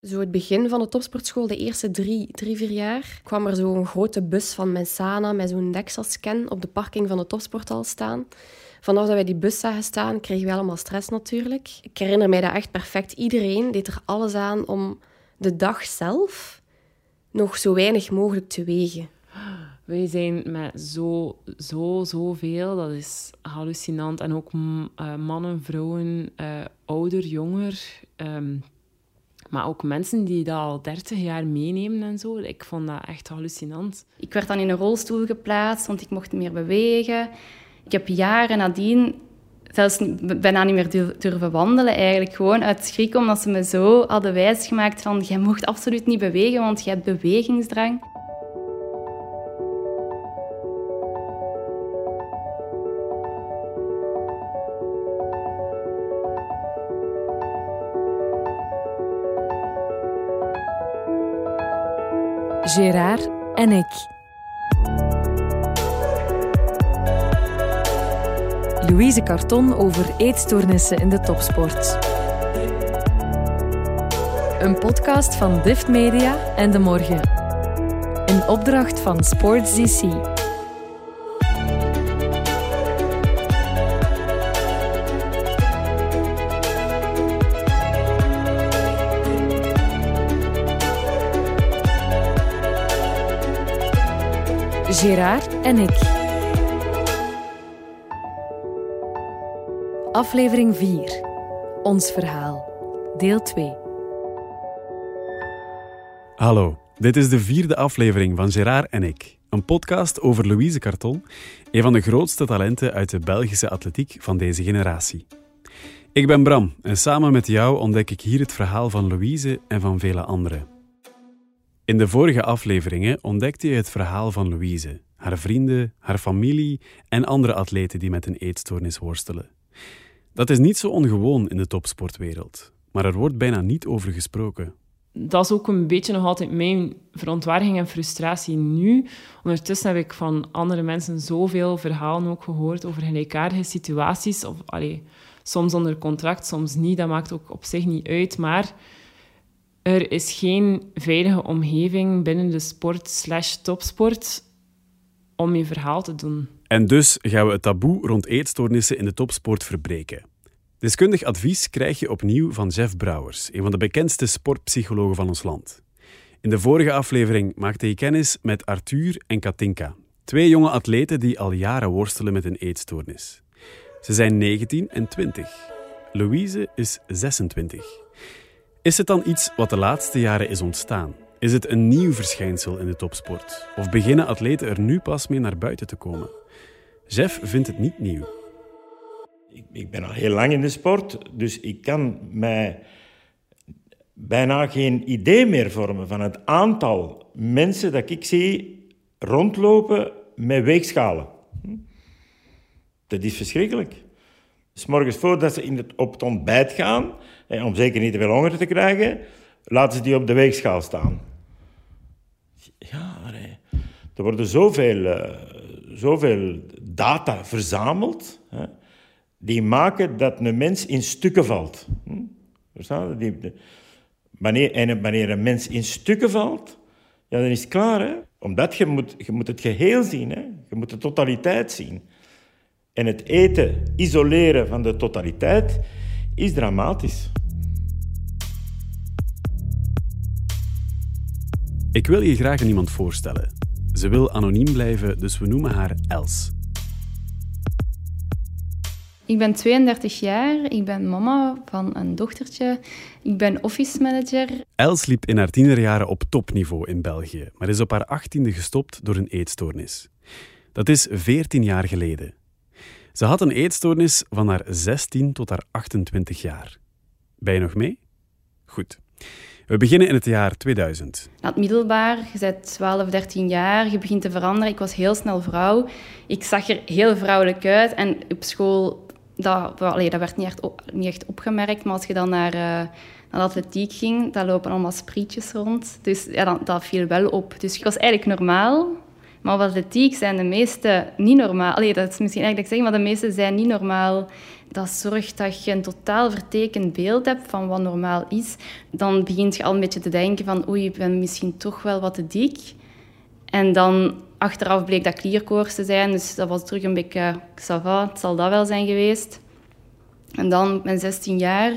Zo het begin van de topsportschool, de eerste drie, drie vier jaar, kwam er zo'n grote bus van Mensana met zo'n DEXA-scan op de parking van de topsporthal staan. Vanaf dat wij die bus zagen staan, kregen we allemaal stress natuurlijk. Ik herinner mij dat echt perfect. Iedereen deed er alles aan om de dag zelf nog zo weinig mogelijk te wegen. Wij zijn met zo, zo, zoveel. Dat is hallucinant. En ook uh, mannen, vrouwen, uh, ouder, jonger. Um, maar ook mensen die dat al 30 jaar meenemen en zo. Ik vond dat echt hallucinant. Ik werd dan in een rolstoel geplaatst, want ik mocht meer bewegen. Ik heb jaren nadien zelfs bijna niet meer durven wandelen eigenlijk. Gewoon uit schrik, omdat ze me zo hadden wijsgemaakt van... Jij mocht absoluut niet bewegen, want je hebt bewegingsdrang. Gérard en ik. Louise Carton over eetstoornissen in de topsport. Een podcast van Dift Media en De Morgen. Een opdracht van Sports DC. Gerard en ik. Aflevering 4. Ons verhaal. Deel 2. Hallo, dit is de vierde aflevering van Gerard en ik. Een podcast over Louise Carton, een van de grootste talenten uit de Belgische atletiek van deze generatie. Ik ben Bram en samen met jou ontdek ik hier het verhaal van Louise en van vele anderen. In de vorige afleveringen ontdekte je het verhaal van Louise, haar vrienden, haar familie en andere atleten die met een eetstoornis worstelen. Dat is niet zo ongewoon in de topsportwereld, maar er wordt bijna niet over gesproken. Dat is ook een beetje nog altijd mijn verontwaardiging en frustratie nu. Ondertussen heb ik van andere mensen zoveel verhalen ook gehoord over gelijkaardige situaties. Of, soms onder contract, soms niet. Dat maakt ook op zich niet uit. Maar er is geen veilige omgeving binnen de sport slash topsport om je verhaal te doen. En dus gaan we het taboe rond eetstoornissen in de topsport verbreken. Deskundig advies krijg je opnieuw van Jeff Brouwers, een van de bekendste sportpsychologen van ons land. In de vorige aflevering maakte je kennis met Arthur en Katinka, twee jonge atleten die al jaren worstelen met een eetstoornis. Ze zijn 19 en 20. Louise is 26. Is het dan iets wat de laatste jaren is ontstaan? Is het een nieuw verschijnsel in de topsport? Of beginnen atleten er nu pas mee naar buiten te komen? Jeff vindt het niet nieuw. Ik, ik ben al heel lang in de sport, dus ik kan mij bijna geen idee meer vormen van het aantal mensen dat ik zie rondlopen met weegschalen. Dat is verschrikkelijk. S morgens voordat ze in het, op het ontbijt gaan, om zeker niet te veel honger te krijgen, laten ze die op de weegschaal staan. Ja, er worden zoveel, uh, zoveel data verzameld, hè, die maken dat een mens in stukken valt. Hm? Die, wanneer, en wanneer een mens in stukken valt, ja, dan is het klaar. Hè? Omdat je moet, je moet het geheel zien, hè? je moet de totaliteit zien. En het eten isoleren van de totaliteit is dramatisch. Ik wil je graag aan iemand voorstellen. Ze wil anoniem blijven, dus we noemen haar Els. Ik ben 32 jaar, ik ben mama van een dochtertje, ik ben office manager. Els liep in haar tienerjaren op topniveau in België, maar is op haar achttiende gestopt door een eetstoornis. Dat is 14 jaar geleden. Ze had een eetstoornis van haar 16 tot haar 28 jaar. Ben je nog mee? Goed. We beginnen in het jaar 2000. Na het middelbaar, je bent 12, 13 jaar, je begint te veranderen. Ik was heel snel vrouw. Ik zag er heel vrouwelijk uit. En op school, dat, dat werd niet echt, niet echt opgemerkt. Maar als je dan naar, uh, naar de atletiek ging, dan lopen allemaal sprietjes rond. Dus ja, dat, dat viel wel op. Dus ik was eigenlijk normaal. Maar op atletiek zijn de meesten niet normaal. Allee, dat is misschien eigenlijk zeggen, maar de meesten zijn niet normaal. Dat zorgt dat je een totaal vertekend beeld hebt van wat normaal is. Dan begint je al een beetje te denken van oei, ik ben misschien toch wel wat te dik. En dan achteraf bleek dat klierkoorts te zijn. Dus dat was terug een beetje, ça het zal dat wel zijn geweest. En dan, mijn 16 jaar,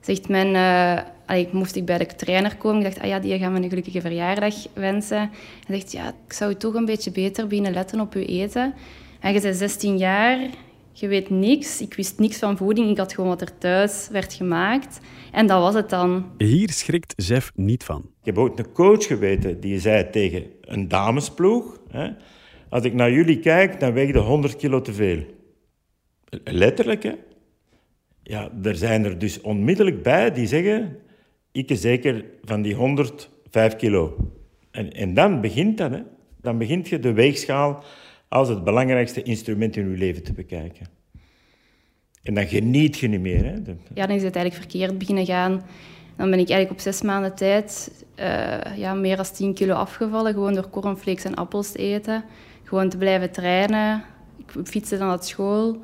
zegt men... Uh, allee, moest ik bij de trainer komen. Ik dacht, ah ja, die gaan me een gelukkige verjaardag wensen. Hij zegt, ja, ik zou je toch een beetje beter beginnen letten op je eten. En je bent 16 jaar, je weet niks. Ik wist niks van voeding. Ik had gewoon wat er thuis werd gemaakt. En dat was het dan. Hier schrikt Jeff niet van. Ik heb ook een coach geweten die zei tegen een damesploeg... Hè, als ik naar jullie kijk, dan weeg je 100 kilo te veel. Letterlijk, hè. Ja, er zijn er dus onmiddellijk bij die zeggen... Ik zeker van die 105 kilo. En, en dan begint dat, hè. Dan begint je de weegschaal als het belangrijkste instrument in je leven te bekijken. En dan geniet je niet meer. Hè? Ja, dan is het eigenlijk verkeerd beginnen gaan. Dan ben ik eigenlijk op zes maanden tijd uh, ja, meer dan 10 kilo afgevallen. Gewoon door cornflakes en appels te eten. Gewoon te blijven trainen. Ik fietste dan naar school.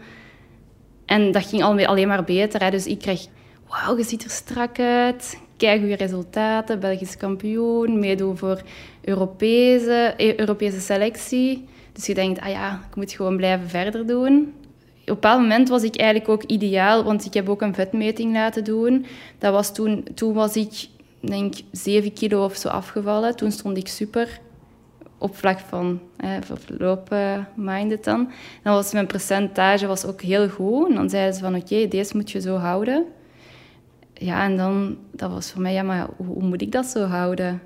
En dat ging alleen maar beter. Hè. Dus ik kreeg... Wauw, je ziet er strak uit. Goede resultaten. Belgisch kampioen. Meedoen voor Europese, e-, Europese selectie. Dus je denkt, ah ja, ik moet gewoon blijven verder doen. Op een bepaald moment was ik eigenlijk ook ideaal, want ik heb ook een vetmeting laten doen. Dat was toen, toen was ik, denk 7 kilo of zo afgevallen. Toen stond ik super op vlak van eh, lopen minded dan. Dan was mijn percentage was ook heel goed. En dan zeiden ze van oké, deze moet je zo houden. Ja, en dan dat was voor mij, ja, maar hoe, hoe moet ik dat zo houden?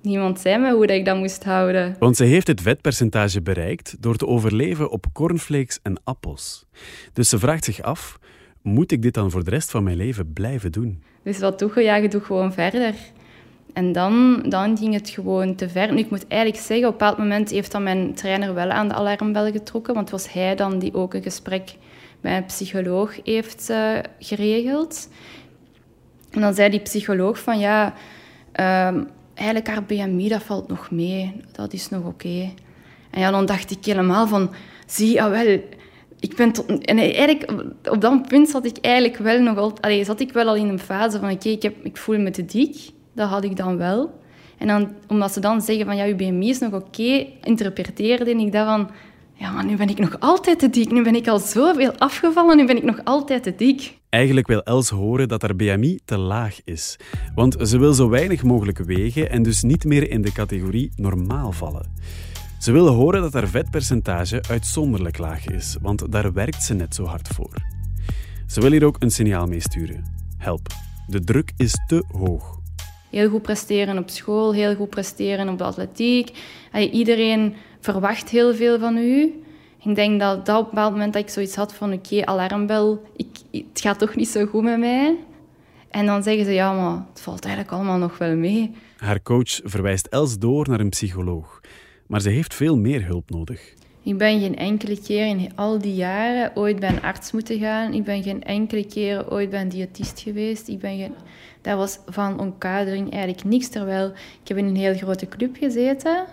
Niemand zei me hoe ik dat moest houden. Want ze heeft het vetpercentage bereikt door te overleven op cornflakes en appels. Dus ze vraagt zich af, moet ik dit dan voor de rest van mijn leven blijven doen? Dus wat doe je? Ja, je doet gewoon verder. En dan, dan ging het gewoon te ver. Nu, ik moet eigenlijk zeggen, op een bepaald moment heeft dan mijn trainer wel aan de alarmbel getrokken, want het was hij dan die ook een gesprek bij een psycholoog heeft uh, geregeld. En dan zei die psycholoog van, ja... Um, eigenlijk haar BMI, dat valt nog mee. Dat is nog oké. En ja, dan dacht ik helemaal van... Zie, ah wel... Ik ben en eigenlijk, op dat punt zat ik eigenlijk wel nog al... Allee, zat ik wel al in een fase van... Oké, ik, ik voel me te dik. Dat had ik dan wel. En dan, omdat ze dan zeggen van... Ja, je BMI is nog oké. interpreteerde ik dat van... Ja, maar nu ben ik nog altijd te dik. Nu ben ik al zoveel afgevallen. Nu ben ik nog altijd te dik. Eigenlijk wil Els horen dat haar BMI te laag is. Want ze wil zo weinig mogelijk wegen en dus niet meer in de categorie normaal vallen. Ze wil horen dat haar vetpercentage uitzonderlijk laag is, want daar werkt ze net zo hard voor. Ze wil hier ook een signaal mee sturen. Help, de druk is te hoog. Heel goed presteren op school, heel goed presteren op de atletiek. Iedereen verwacht heel veel van u. Ik denk dat, dat op een bepaald moment dat ik zoiets had van oké, alarmbel, ik, het gaat toch niet zo goed met mij. En dan zeggen ze, ja, maar het valt eigenlijk allemaal nog wel mee. Haar coach verwijst Els door naar een psycholoog. Maar ze heeft veel meer hulp nodig. Ik ben geen enkele keer in al die jaren ooit bij een arts moeten gaan. Ik ben geen enkele keer ooit bij een diëtist geweest. Ik ben geen... Dat was van omkadering eigenlijk niks. Terwijl ik heb in een heel grote club gezeten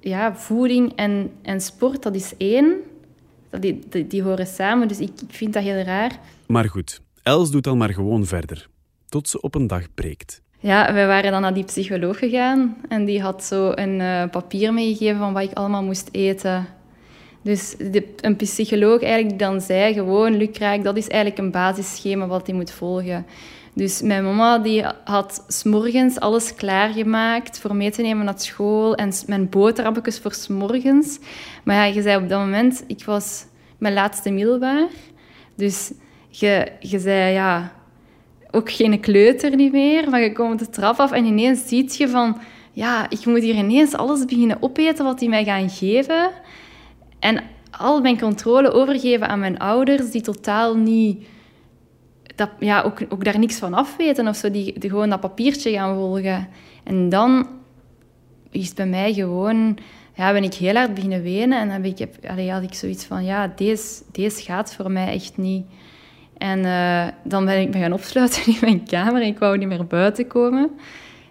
ja, voeding en, en sport, dat is één. Die, die, die horen samen, dus ik, ik vind dat heel raar. Maar goed, Els doet dan maar gewoon verder. Tot ze op een dag breekt. Ja, we waren dan naar die psycholoog gegaan. En die had zo een uh, papier meegegeven van wat ik allemaal moest eten. Dus de, een psycholoog eigenlijk die dan zei gewoon, Luc dat is eigenlijk een basisschema wat hij moet volgen. Dus mijn mama die had s'morgens alles klaargemaakt voor mee te nemen naar school. En mijn boterhammetjes voor s'morgens. Maar ja, je zei op dat moment... Ik was mijn laatste middelbaar. Dus je, je zei, ja... Ook geen kleuter niet meer. Maar je komt de trap af en ineens ziet je van... Ja, ik moet hier ineens alles beginnen opeten wat die mij gaan geven. En al mijn controle overgeven aan mijn ouders, die totaal niet dat, ja, ook, ook daar niks van afweten of zo, die, gewoon dat papiertje gaan volgen. En dan is het bij mij gewoon, ja, ben ik heel hard beginnen wenen en dan heb ik, allee, had ik zoiets van, ja, deze, deze gaat voor mij echt niet. En uh, dan ben ik me gaan opsluiten in mijn kamer en ik wou niet meer buiten komen.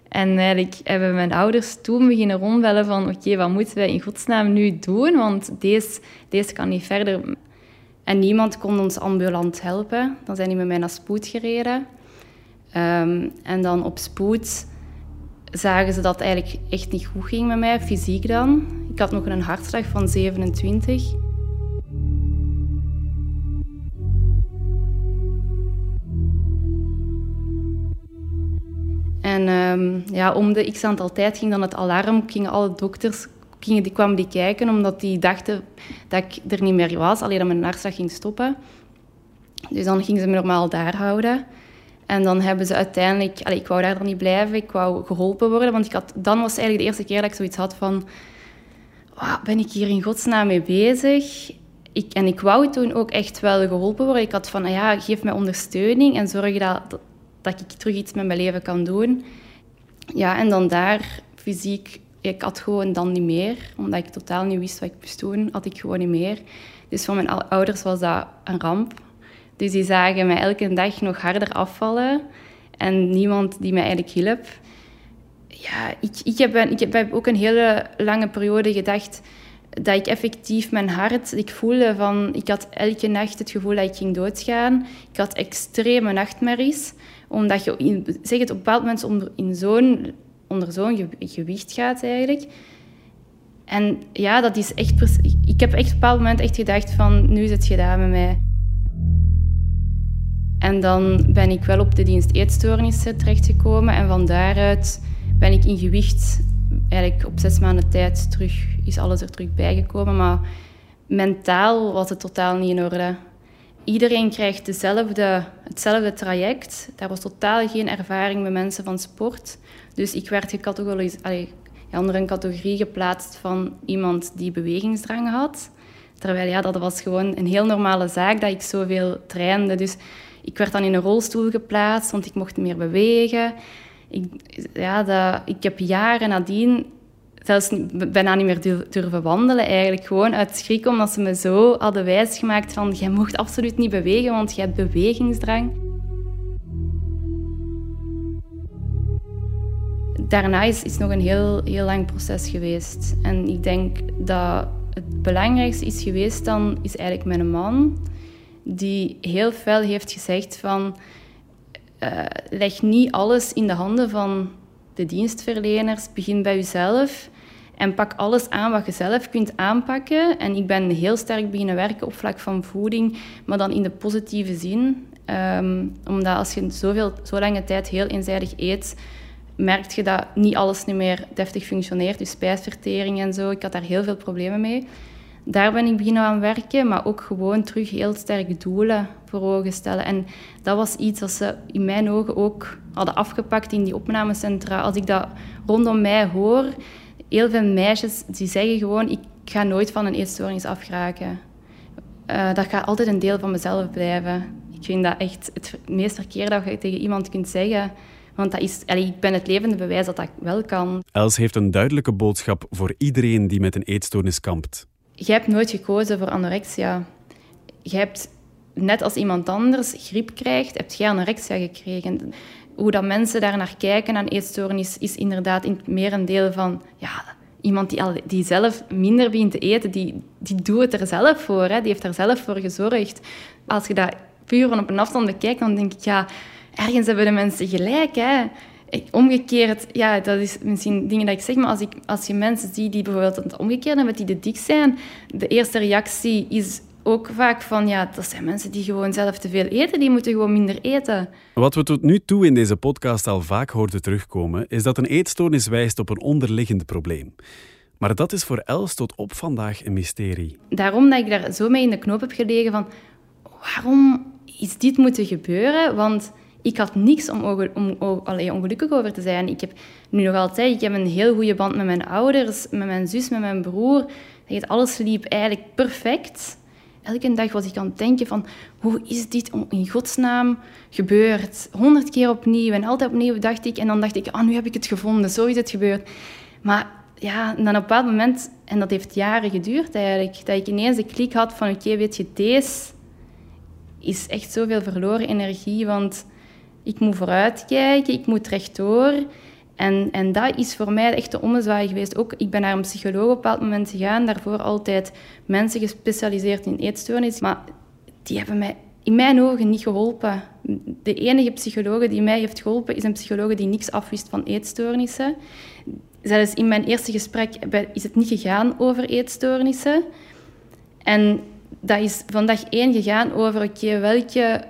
En eigenlijk hebben mijn ouders toen beginnen rondbellen van oké, wat moeten wij in godsnaam nu doen? Want deze, deze kan niet verder. En niemand kon ons ambulant helpen. Dan zijn die met mij naar spoed gereden. Um, en dan op spoed zagen ze dat het eigenlijk echt niet goed ging met mij, fysiek dan. Ik had nog een hartslag van 27. En um, ja, om de x aantal tijd ging dan het alarm, gingen alle dokters die kwamen die kijken, omdat die dachten dat ik er niet meer was, alleen dat mijn hartslag ging stoppen. Dus dan gingen ze me normaal daar houden. En dan hebben ze uiteindelijk... Allee, ik wou daar dan niet blijven, ik wou geholpen worden, want ik had, dan was eigenlijk de eerste keer dat ik zoiets had van... Ben ik hier in godsnaam mee bezig? Ik, en ik wou toen ook echt wel geholpen worden. Ik had van, nou ja, geef mij ondersteuning en zorg dat, dat ik terug iets met mijn leven kan doen. Ja, en dan daar fysiek, ik had gewoon dan niet meer, omdat ik totaal niet wist wat ik moest doen, had ik gewoon niet meer. Dus voor mijn ouders was dat een ramp. Dus die zagen mij elke dag nog harder afvallen en niemand die mij eigenlijk hielp. Ja, ik, ik, heb, ik heb ook een hele lange periode gedacht dat ik effectief mijn hart, ik voelde van, ik had elke nacht het gevoel dat ik ging doodgaan. Ik had extreme nachtmerries omdat je, zeg het, op bepaald moment in zo'n, onder zo'n gewicht gaat eigenlijk. En ja, dat is echt... Ik heb echt op een bepaald moment echt gedacht van, nu is het gedaan met mij. En dan ben ik wel op de dienst eetstoornissen terechtgekomen. En van daaruit ben ik in gewicht eigenlijk op zes maanden tijd terug, is alles er terug bijgekomen. Maar mentaal was het totaal niet in orde iedereen krijgt dezelfde, hetzelfde traject. Daar was totaal geen ervaring met mensen van sport. Dus ik werd onder een categorie geplaatst van iemand die bewegingsdrang had. Terwijl ja, dat was gewoon een heel normale zaak dat ik zoveel trainde. Dus ik werd dan in een rolstoel geplaatst, want ik mocht meer bewegen. Ik, ja, dat, ik heb jaren nadien zelfs bijna niet meer durven wandelen eigenlijk. Gewoon uit schrik, omdat ze me zo hadden wijsgemaakt van jij mocht absoluut niet bewegen, want je hebt bewegingsdrang. Daarna is, is nog een heel, heel lang proces geweest. En ik denk dat het belangrijkste is geweest dan, is eigenlijk mijn man, die heel fel heeft gezegd van... Uh, leg niet alles in de handen van de dienstverleners. Begin bij jezelf en pak alles aan wat je zelf kunt aanpakken. En ik ben heel sterk beginnen werken op vlak van voeding, maar dan in de positieve zin. Um, omdat als je zoveel, zo lange tijd heel eenzijdig eet, merk je dat niet alles niet meer deftig functioneert. Dus spijsvertering en zo. Ik had daar heel veel problemen mee. Daar ben ik beginnen aan werken, maar ook gewoon terug heel sterke doelen voor ogen stellen. En dat was iets dat ze in mijn ogen ook hadden afgepakt in die opnamecentra. Als ik dat rondom mij hoor, heel veel meisjes die zeggen gewoon, ik ga nooit van een eetstoornis afgeraken. Uh, dat gaat altijd een deel van mezelf blijven. Ik vind dat echt het meest verkeerde dat je tegen iemand kunt zeggen. Want dat is, ik ben het levende bewijs dat dat wel kan. Els heeft een duidelijke boodschap voor iedereen die met een eetstoornis kampt. Je hebt nooit gekozen voor anorexia. Je hebt, net als iemand anders griep krijgt, heb jij anorexia gekregen hoe dat mensen daar naar kijken aan eetstoornis is inderdaad in het merendeel van ja, iemand die, die zelf minder begint te eten, die, die doet het er zelf voor. Hè. Die heeft er zelf voor gezorgd. Als je dat puur op een afstand bekijkt, dan denk ik, ja, ergens hebben de mensen gelijk. Hè. Omgekeerd, ja, dat is misschien dingen dat ik zeg, maar als, ik, als je mensen ziet die bijvoorbeeld het omgekeerd hebben, die te dik zijn, de eerste reactie is ook vaak van, ja, dat zijn mensen die gewoon zelf te veel eten, die moeten gewoon minder eten. Wat we tot nu toe in deze podcast al vaak hoorden terugkomen, is dat een eetstoornis wijst op een onderliggend probleem. Maar dat is voor Els tot op vandaag een mysterie. Daarom dat ik daar zo mee in de knoop heb gelegen van, waarom is dit moeten gebeuren? Want ik had niks om, om, ongelukkig over te zijn. Ik heb nu nog altijd ik heb een heel goede band met mijn ouders, met mijn zus, met mijn broer. Alles liep eigenlijk perfect elke dag was ik aan het denken van... Hoe is dit in godsnaam gebeurd? Honderd keer opnieuw. En altijd opnieuw dacht ik... En dan dacht ik, ah, nu heb ik het gevonden. Zo is het gebeurd. Maar ja, dan op een bepaald moment... En dat heeft jaren geduurd eigenlijk. Dat ik ineens de klik had van... Oké, weet je, deze is echt zoveel verloren energie. Want ik moet vooruitkijken. Ik moet rechtdoor. En, en dat is voor mij echt de ommezwaai geweest. Ook, ik ben naar een psycholoog op een bepaald moment gegaan. Daarvoor altijd mensen gespecialiseerd in eetstoornis. Maar die hebben mij in mijn ogen niet geholpen. De enige psycholoog die mij heeft geholpen is een psycholoog die niks afwist van eetstoornissen. Zelfs in mijn eerste gesprek is het niet gegaan over eetstoornissen. En dat is van dag één gegaan over oké, welke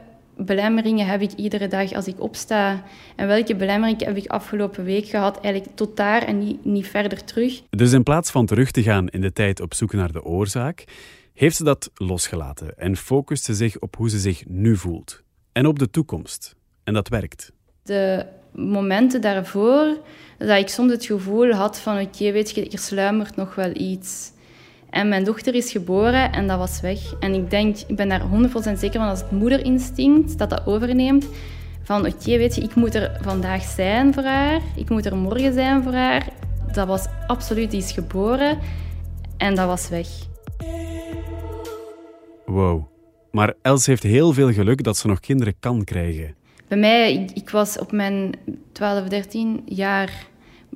belemmeringen heb ik iedere dag als ik opsta? En welke belemmeringen heb ik afgelopen week gehad? Eigenlijk tot daar en niet, niet verder terug. Dus in plaats van terug te gaan in de tijd op zoek naar de oorzaak, heeft ze dat losgelaten en focust ze zich op hoe ze zich nu voelt. En op de toekomst. En dat werkt. De momenten daarvoor, dat ik soms het gevoel had van oké, weet je, er sluimert nog wel iets. En mijn dochter is geboren en dat was weg. En ik denk, ik ben daar 100% zeker van als het moederinstinct dat dat overneemt. Van oké, weet je, ik moet er vandaag zijn voor haar. Ik moet er morgen zijn voor haar. Dat was absoluut, die is geboren. En dat was weg. Wow. Maar Els heeft heel veel geluk dat ze nog kinderen kan krijgen. Bij mij, ik, ik was op mijn 12, 13 jaar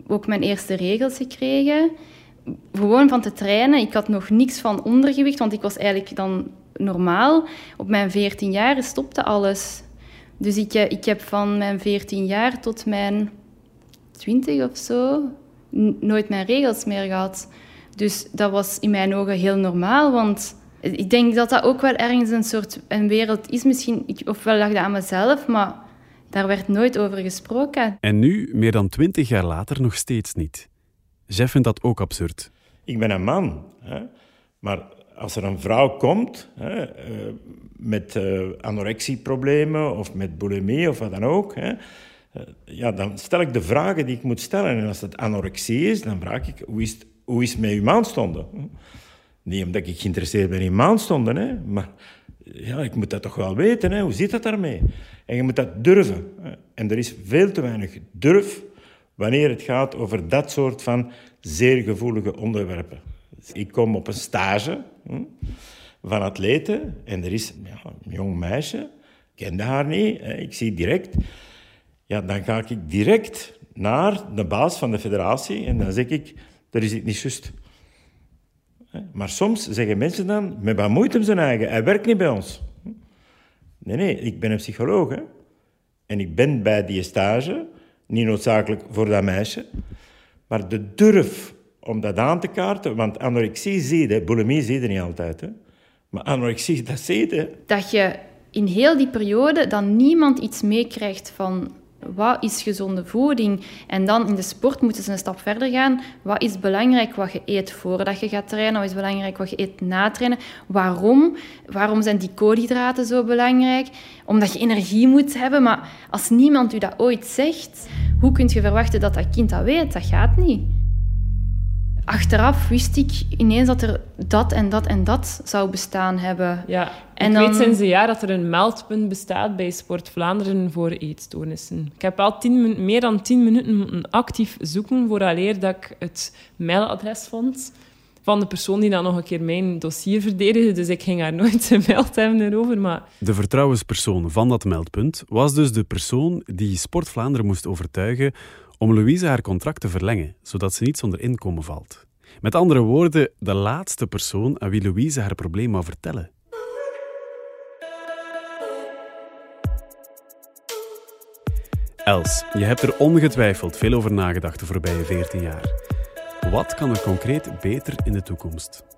ook mijn eerste regels gekregen gewoon van te trainen. Ik had nog niks van ondergewicht, want ik was eigenlijk dan normaal. Op mijn 14 jaar stopte alles. Dus ik, eh, ik heb van mijn 14 jaar tot mijn 20 of zo nooit mijn regels meer gehad. Dus dat was in mijn ogen heel normaal, want ik denk dat dat ook wel ergens een soort een wereld is. Misschien, ofwel lag dat aan mezelf, maar daar werd nooit over gesproken. En nu, meer dan twintig jaar later, nog steeds niet. Jeff vindt dat ook absurd. Ik ben een man. Hè? Maar als er een vrouw komt hè, uh, met uh, anorexieproblemen of met bulimie of wat dan ook, hè, uh, ja, dan stel ik de vragen die ik moet stellen. En als het anorexie is, dan vraag ik, hoe is het, hoe is het met uw maandstonden? Niet omdat ik geïnteresseerd ben in maandstonden, hè, maar ja, ik moet dat toch wel weten. Hè? Hoe zit dat daarmee? En je moet dat durven. En er is veel te weinig durf wanneer het gaat over dat soort van zeer gevoelige onderwerpen. Ik kom op een stage hm, van atleten en er is ja, een jong meisje, ik kende haar niet, ik zie direct. Ja, dan ga ik direct naar de baas van de federatie en dan zeg ik, dat is het niet juist. Maar soms zeggen mensen dan, met wat moeite hem zijn eigen, hij werkt niet bij ons. Nee, nee, ik ben een psycholoog. Hè? En ik ben bij die stage niet noodzakelijk voor dat meisje. Maar de durf om dat aan te kaarten, want anorexie zie je, bulimie zie je niet altijd. Hè. Maar anorexie, dat zie. Dat je in heel die periode dan niemand iets meekrijgt van wat is gezonde voeding? En dan in de sport moeten ze een stap verder gaan. Wat is belangrijk wat je eet voordat je gaat trainen? Wat is belangrijk wat je eet na trainen? Waarom? Waarom zijn die koolhydraten zo belangrijk? Omdat je energie moet hebben. Maar als niemand u dat ooit zegt, hoe kun je verwachten dat dat kind dat weet? Dat gaat niet. Achteraf wist ik ineens dat er dat en dat en dat zou bestaan hebben. Ja, en ik dan... weet sinds een jaar dat er een meldpunt bestaat bij Sport Vlaanderen voor eetstoornissen. Ik heb al tien, meer dan tien minuten moeten actief zoeken vooraleer dat ik het mailadres vond van de persoon die dan nog een keer mijn dossier verdedigde. Dus ik ging haar nooit gemeld hebben erover. Maar... De vertrouwenspersoon van dat meldpunt was dus de persoon die Sport Vlaanderen moest overtuigen om Louise haar contract te verlengen, zodat ze niet zonder inkomen valt. Met andere woorden, de laatste persoon aan wie Louise haar probleem wou vertellen. Els, je hebt er ongetwijfeld veel over nagedacht de voorbije 14 jaar. Wat kan er concreet beter in de toekomst?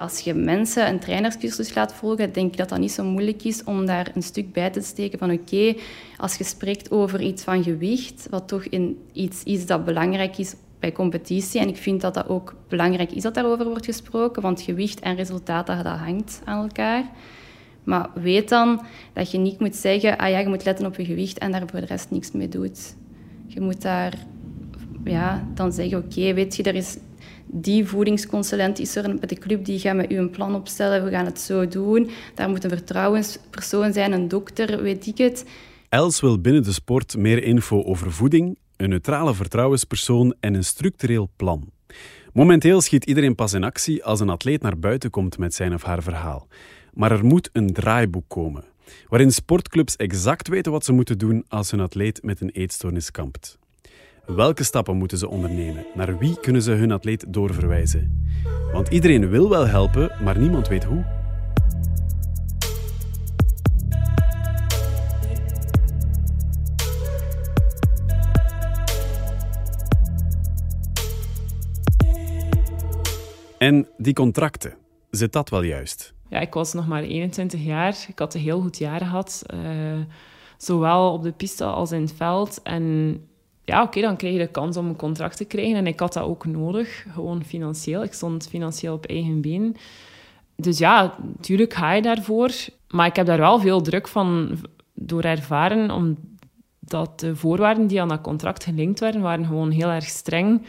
Als je mensen een trainerscursus laat volgen, denk ik dat dat niet zo moeilijk is om daar een stuk bij te steken van oké, als je spreekt over iets van gewicht, wat toch in iets is dat belangrijk is bij competitie, en ik vind dat dat ook belangrijk is dat daarover wordt gesproken, want gewicht en resultaten, dat hangt aan elkaar. Maar weet dan dat je niet moet zeggen, ah ja, je moet letten op je gewicht en daar voor de rest niks mee doet. Je moet daar ja, dan zeggen, oké, weet je, er is die voedingsconsulent is er bij de club, die gaat met u een plan opstellen, we gaan het zo doen. Daar moet een vertrouwenspersoon zijn, een dokter, weet ik het. Els wil binnen de sport meer info over voeding, een neutrale vertrouwenspersoon en een structureel plan. Momenteel schiet iedereen pas in actie als een atleet naar buiten komt met zijn of haar verhaal. Maar er moet een draaiboek komen, waarin sportclubs exact weten wat ze moeten doen als hun atleet met een eetstoornis kampt. Welke stappen moeten ze ondernemen? Naar wie kunnen ze hun atleet doorverwijzen? Want iedereen wil wel helpen, maar niemand weet hoe. En die contracten, zit dat wel juist? Ja, ik was nog maar 21 jaar. Ik had een heel goed jaar gehad. Uh, zowel op de piste als in het veld. En ja, oké, dan krijg je de kans om een contract te krijgen. En ik had dat ook nodig, gewoon financieel. Ik stond financieel op eigen been. Dus ja, natuurlijk ga je daarvoor. Maar ik heb daar wel veel druk van door ervaren, omdat de voorwaarden die aan dat contract gelinkt werden, waren gewoon heel erg streng.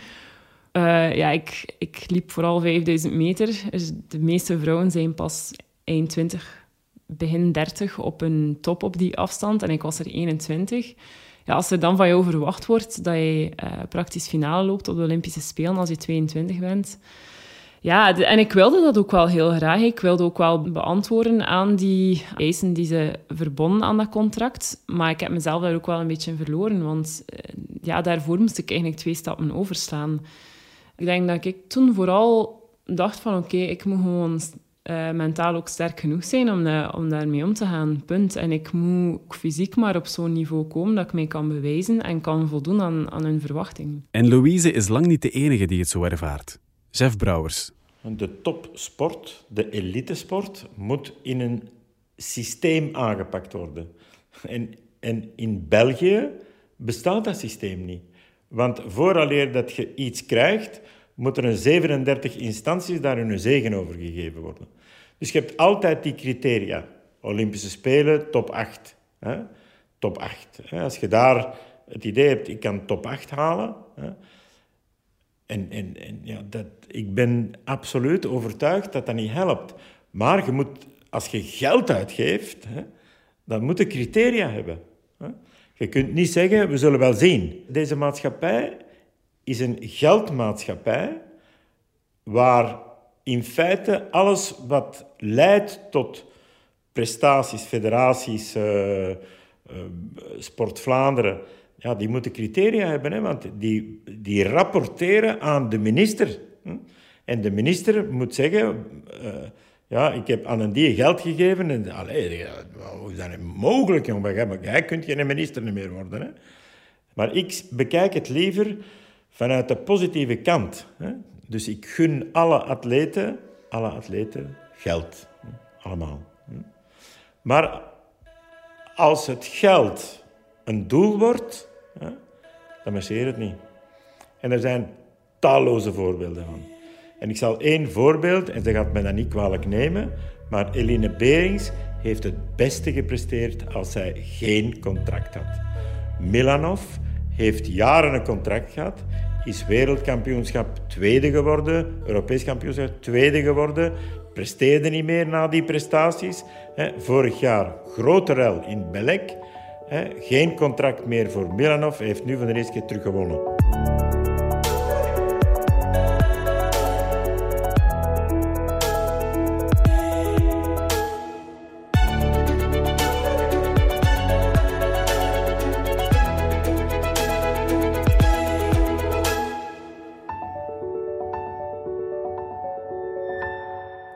Uh, ja, ik, ik liep vooral 5000 meter. Dus de meeste vrouwen zijn pas eind 20, begin 30 op een top op die afstand. En ik was er 21 ja, als er dan van jou verwacht wordt dat je uh, praktisch finale loopt op de Olympische Spelen als je 22 bent. Ja, en ik wilde dat ook wel heel graag. Ik wilde ook wel beantwoorden aan die eisen die ze verbonden aan dat contract. Maar ik heb mezelf daar ook wel een beetje in verloren. Want uh, ja, daarvoor moest ik eigenlijk twee stappen overslaan. Ik denk dat ik toen vooral dacht van oké, ik moet gewoon uh, mentaal ook sterk genoeg zijn om, uh, om daarmee om te gaan. Punt. En ik moet fysiek maar op zo'n niveau komen dat ik mij kan bewijzen en kan voldoen aan, aan hun verwachtingen. En Louise is lang niet de enige die het zo ervaart. Jeff Brouwers. De topsport, de elitesport, moet in een systeem aangepakt worden. En, en in België bestaat dat systeem niet. Want vooraleer dat je iets krijgt, moeten er 37 instanties daar hun zegen over gegeven worden. Dus je hebt altijd die criteria. Olympische Spelen, top 8. Hè? Top 8. Hè? Als je daar het idee hebt, ik kan top 8 halen. Hè? En, en, en ja, dat, ik ben absoluut overtuigd dat dat niet helpt. Maar je moet, als je geld uitgeeft, hè, dan moet je criteria hebben. Hè? Je kunt niet zeggen, we zullen wel zien. Deze maatschappij is een geldmaatschappij waar in feite alles wat leidt tot prestaties, federaties, uh, uh, Sport Vlaanderen, ja, die moeten criteria hebben, hè, want die, die rapporteren aan de minister. Hm? En de minister moet zeggen, uh, ja, ik heb aan een die geld gegeven. En, allee, hoe is dat mogelijk, jongen? Jij kunt geen minister meer worden. Hè? Maar ik bekijk het liever vanuit de positieve kant. Dus ik gun alle atleten, alle atleten geld. Allemaal. Maar als het geld een doel wordt, dan marcheert het niet. En er zijn talloze voorbeelden van. En ik zal één voorbeeld, en ze gaat mij dat niet kwalijk nemen, maar Eline Berings heeft het beste gepresteerd als zij geen contract had. Milanov heeft jaren een contract gehad, is wereldkampioenschap tweede geworden, Europees kampioenschap tweede geworden, presteerde niet meer na die prestaties. Vorig jaar grote rel in Belek, geen contract meer voor Milanov, heeft nu van de eerste keer teruggewonnen.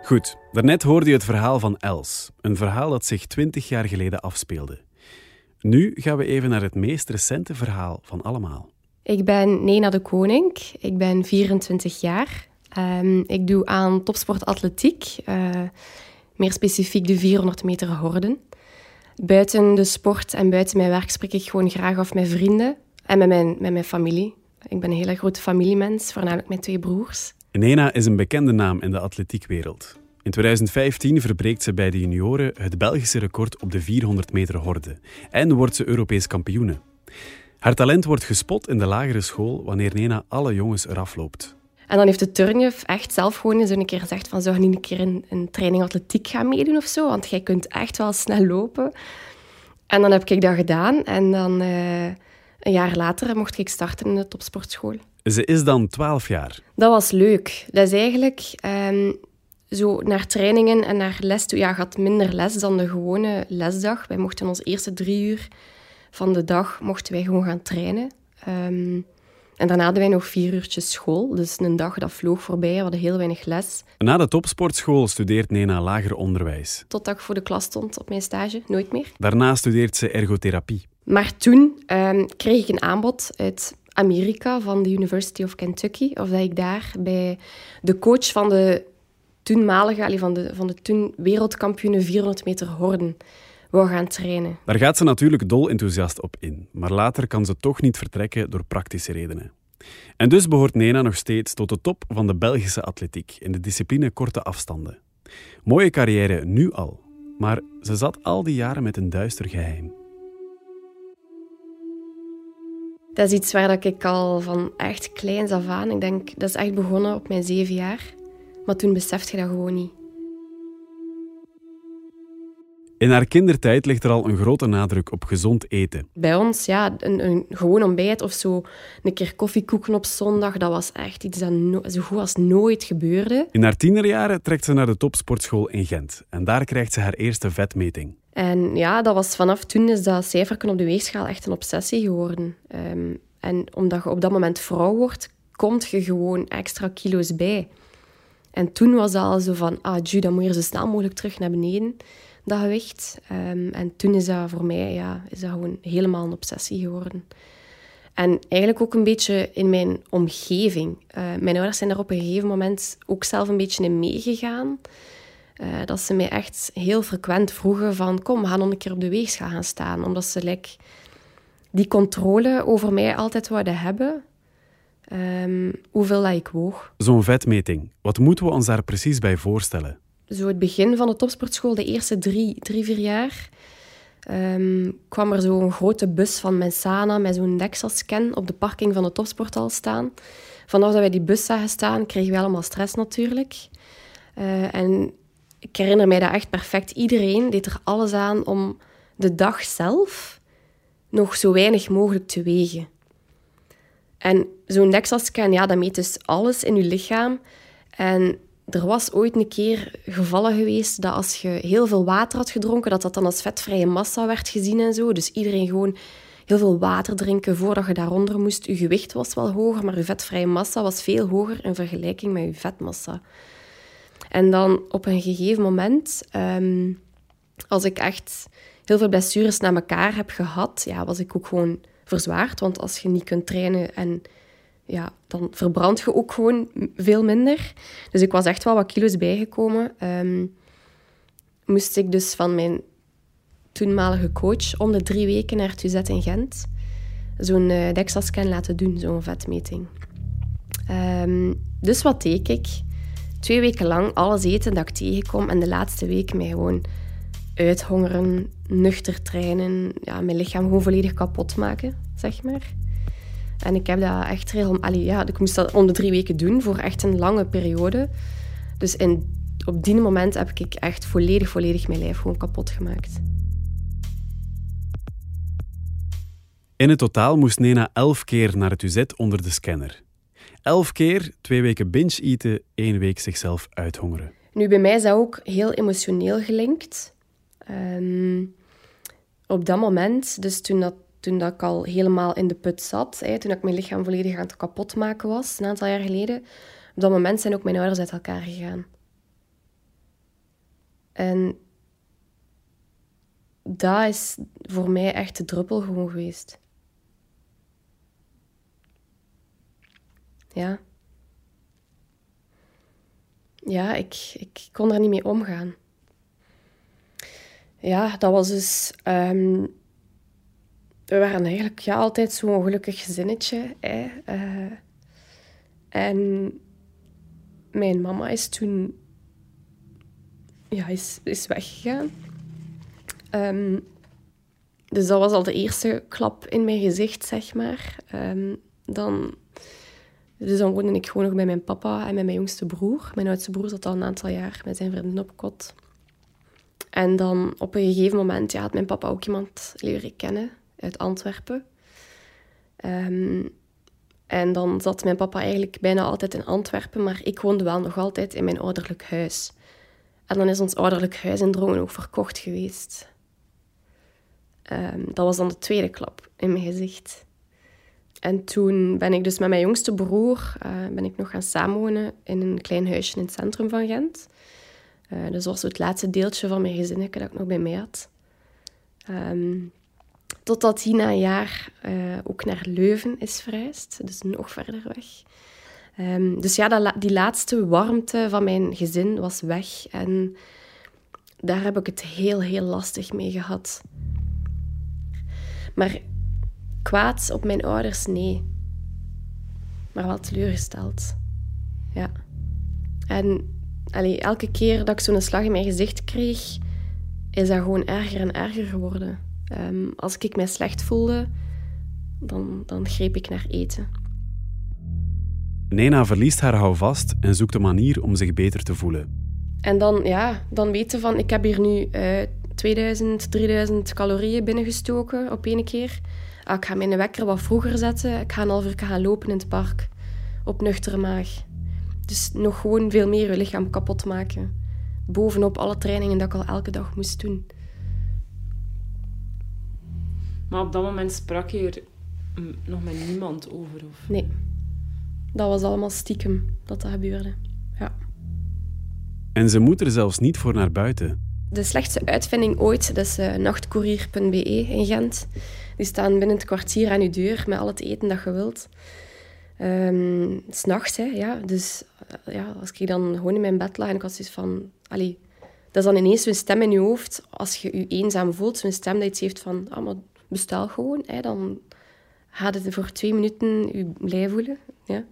Goed, daarnet hoorde je het verhaal van Els. Een verhaal dat zich twintig jaar geleden afspeelde. Nu gaan we even naar het meest recente verhaal van allemaal. Ik ben Nena de Koning. Ik ben 24 jaar. Um, ik doe aan topsport atletiek. Uh, meer specifiek de 400 meter horden. Buiten de sport en buiten mijn werk spreek ik gewoon graag af met vrienden en met mijn, met mijn familie. Ik ben een hele grote familiemens, voornamelijk met twee broers. Nena is een bekende naam in de atletiekwereld. In 2015 verbreekt ze bij de junioren het Belgische record op de 400 meter horde en wordt ze Europees kampioene. Haar talent wordt gespot in de lagere school wanneer Nena alle jongens eraf loopt. En dan heeft de turnjuf echt zelf gewoon eens een keer gezegd van zou je niet een keer een, een training atletiek gaan meedoen of zo? Want jij kunt echt wel snel lopen. En dan heb ik dat gedaan. En dan uh, een jaar later mocht ik starten in de topsportschool. Ze is dan 12 jaar. Dat was leuk. Dat is eigenlijk um, zo naar trainingen en naar les toe. Ja, gaat minder les dan de gewone lesdag. Wij mochten ons eerste drie uur van de dag mochten wij gewoon gaan trainen. Um, en daarna hadden wij nog vier uurtjes school. Dus een dag dat vloog voorbij, we hadden heel weinig les. Na de topsportschool studeert Nena lager onderwijs. Totdat ik voor de klas stond op mijn stage, nooit meer. Daarna studeert ze ergotherapie. Maar toen um, kreeg ik een aanbod uit Amerika van de University of Kentucky. Of dat ik daar bij de coach van de toenmalige, van de, van de toen wereldkampioenen 400 meter horden wou gaan trainen. Daar gaat ze natuurlijk dol enthousiast op in, maar later kan ze toch niet vertrekken door praktische redenen. En dus behoort Nena nog steeds tot de top van de Belgische atletiek in de discipline korte afstanden. Mooie carrière nu al, maar ze zat al die jaren met een duister geheim. Dat is iets waar ik al van echt kleins af aan, ik denk dat is echt begonnen op mijn zeven jaar, maar toen besefte je dat gewoon niet. In haar kindertijd ligt er al een grote nadruk op gezond eten. Bij ons, ja, een, een gewoon ontbijt of zo, een keer koffiekoeken op zondag, dat was echt iets dat zo goed als nooit gebeurde. In haar tienerjaren trekt ze naar de topsportschool in Gent en daar krijgt ze haar eerste vetmeting. En ja, dat was vanaf toen is dat cijferken op de weegschaal echt een obsessie geworden. Ehm, en omdat je op dat moment vrouw wordt, komt je gewoon extra kilo's bij. En toen was dat al zo van, ah, Ju, dan moet je zo snel mogelijk terug naar beneden dat gewicht. Um, en toen is dat voor mij ja, is dat gewoon helemaal een obsessie geworden. En eigenlijk ook een beetje in mijn omgeving. Uh, mijn ouders zijn daar op een gegeven moment ook zelf een beetje in meegegaan. Uh, dat ze mij echt heel frequent vroegen van... Kom, we gaan nog een keer op de weegschaal gaan staan. Omdat ze like, die controle over mij altijd wilden hebben. Um, hoeveel dat ik woog. Zo'n vetmeting. Wat moeten we ons daar precies bij voorstellen? Zo het begin van de topsportschool, de eerste drie, drie vier jaar, um, kwam er zo'n grote bus van Mensana met zo'n DEXA-scan op de parking van de topsporthal staan. Vanaf dat wij die bus zagen staan, kregen we allemaal stress natuurlijk. Uh, en ik herinner mij dat echt perfect. Iedereen deed er alles aan om de dag zelf nog zo weinig mogelijk te wegen. En zo'n DEXA-scan, ja, dat meet dus alles in je lichaam. En er was ooit een keer gevallen geweest dat als je heel veel water had gedronken, dat dat dan als vetvrije massa werd gezien en zo. Dus iedereen gewoon heel veel water drinken voordat je daaronder moest. Je gewicht was wel hoger, maar je vetvrije massa was veel hoger in vergelijking met je vetmassa. En dan op een gegeven moment, ehm, als ik echt heel veel blessures na elkaar heb gehad, ja, was ik ook gewoon verzwaard. Want als je niet kunt trainen en ja, dan verbrand je ook gewoon veel minder. Dus ik was echt wel wat kilo's bijgekomen. Um, moest ik dus van mijn toenmalige coach om de drie weken naar UZ in Gent zo'n uh, DEXA-scan laten doen, zo'n vetmeting. Um, dus wat deed ik? Twee weken lang alles eten dat ik tegenkom en de laatste week mij gewoon uithongeren, nuchter trainen, ja, mijn lichaam gewoon volledig kapot maken, zeg maar. En ik heb dat echt regelmatig... Ja, ik moest dat om de drie weken doen voor echt een lange periode. Dus in, op die moment heb ik echt volledig, volledig mijn lijf gewoon kapot gemaakt. In het totaal moest Nena elf keer naar het UZ onder de scanner. Elf keer, twee weken binge eten, één week zichzelf uithongeren. Nu, bij mij is dat ook heel emotioneel gelinkt. Um, op dat moment, dus toen dat toen dat ik al helemaal in de put zat, hè, toen ik mijn lichaam volledig aan het kapot maken was, een aantal jaar geleden, op dat moment zijn ook mijn ouders uit elkaar gegaan. En dat is voor mij echt de druppel gewoon geweest. Ja. Ja, ik, ik kon er niet mee omgaan. Ja, dat was dus... Um, we waren eigenlijk ja, altijd zo'n gelukkig gezinnetje. Hè. Uh, en mijn mama is toen ja, is, is weggegaan. Um, dus dat was al de eerste klap in mijn gezicht, zeg maar. Um, dan Dus dan woonde ik gewoon nog bij mijn papa en met mijn jongste broer. Mijn oudste broer zat al een aantal jaar met zijn vriendin op kot. En dan op een gegeven moment ja, had mijn papa ook iemand leren kennen uit Antwerpen. Ehm, en dan zat mijn papa eigenlijk bijna altijd in Antwerpen, maar ik woonde wel nog altijd in mijn ouderlijk huis. En dan is ons ouderlijk huis in Drongen ook verkocht geweest. Ehm, dat was dan de tweede klap in mijn gezicht. En toen ben ik dus met mijn jongste broer uh, ben ik nog gaan samenwonen in een klein huisje in het centrum van Gent. Uh, dus dat was het laatste deeltje van mijn gezin dat ik nog bij mij had. Um, totdat hij na een jaar uh, ook naar Leuven is verhuisd, dus nog verder weg. Um, dus ja, dat, die laatste warmte van mijn gezin was weg. En daar heb ik het heel, heel lastig mee gehad. Maar kwaad op mijn ouders, nee. Maar wel teleurgesteld. Ja. En elke keer dat ik zo'n slag in mijn gezicht kreeg, is dat gewoon erger en erger geworden. Um, als ik mij slecht voelde, dan, dan greep ik naar eten. Nena verliest haar houvast en zoekt een manier om zich beter te voelen. En dan, ja, dan weten van, ik heb hier nu uh, 2000, 3000 calorieën binnengestoken op één keer. Ah, ik ga mijn wekker wat vroeger zetten. Ik ga een half uur gaan lopen in het park. Op nuchtere maag. Dus nog gewoon veel meer je lichaam kapot maken. Bovenop alle trainingen dat ik al elke dag moest doen. Maar op dat moment sprak je er nog met niemand over? Of? Nee. Dat was allemaal stiekem dat dat gebeurde. Ja. En ze moet er zelfs niet voor naar buiten. De slechtste uitvinding ooit, dat is uh, nachtcourier.be in Gent. Die staan binnen het kwartier aan je deur met al het eten dat je wilt. Um, S'nachts, hè, ja. Dus uh, ja, als ik dan gewoon in mijn bed lag en ik was dus van... Allee, dat is dan ineens zo'n stem in je hoofd. Als je je eenzaam voelt, zo'n stem dat iets heeft van... Ah, maar bestel gewoon, hè, dan gaat het voor twee minuten je blij voelen. Ja.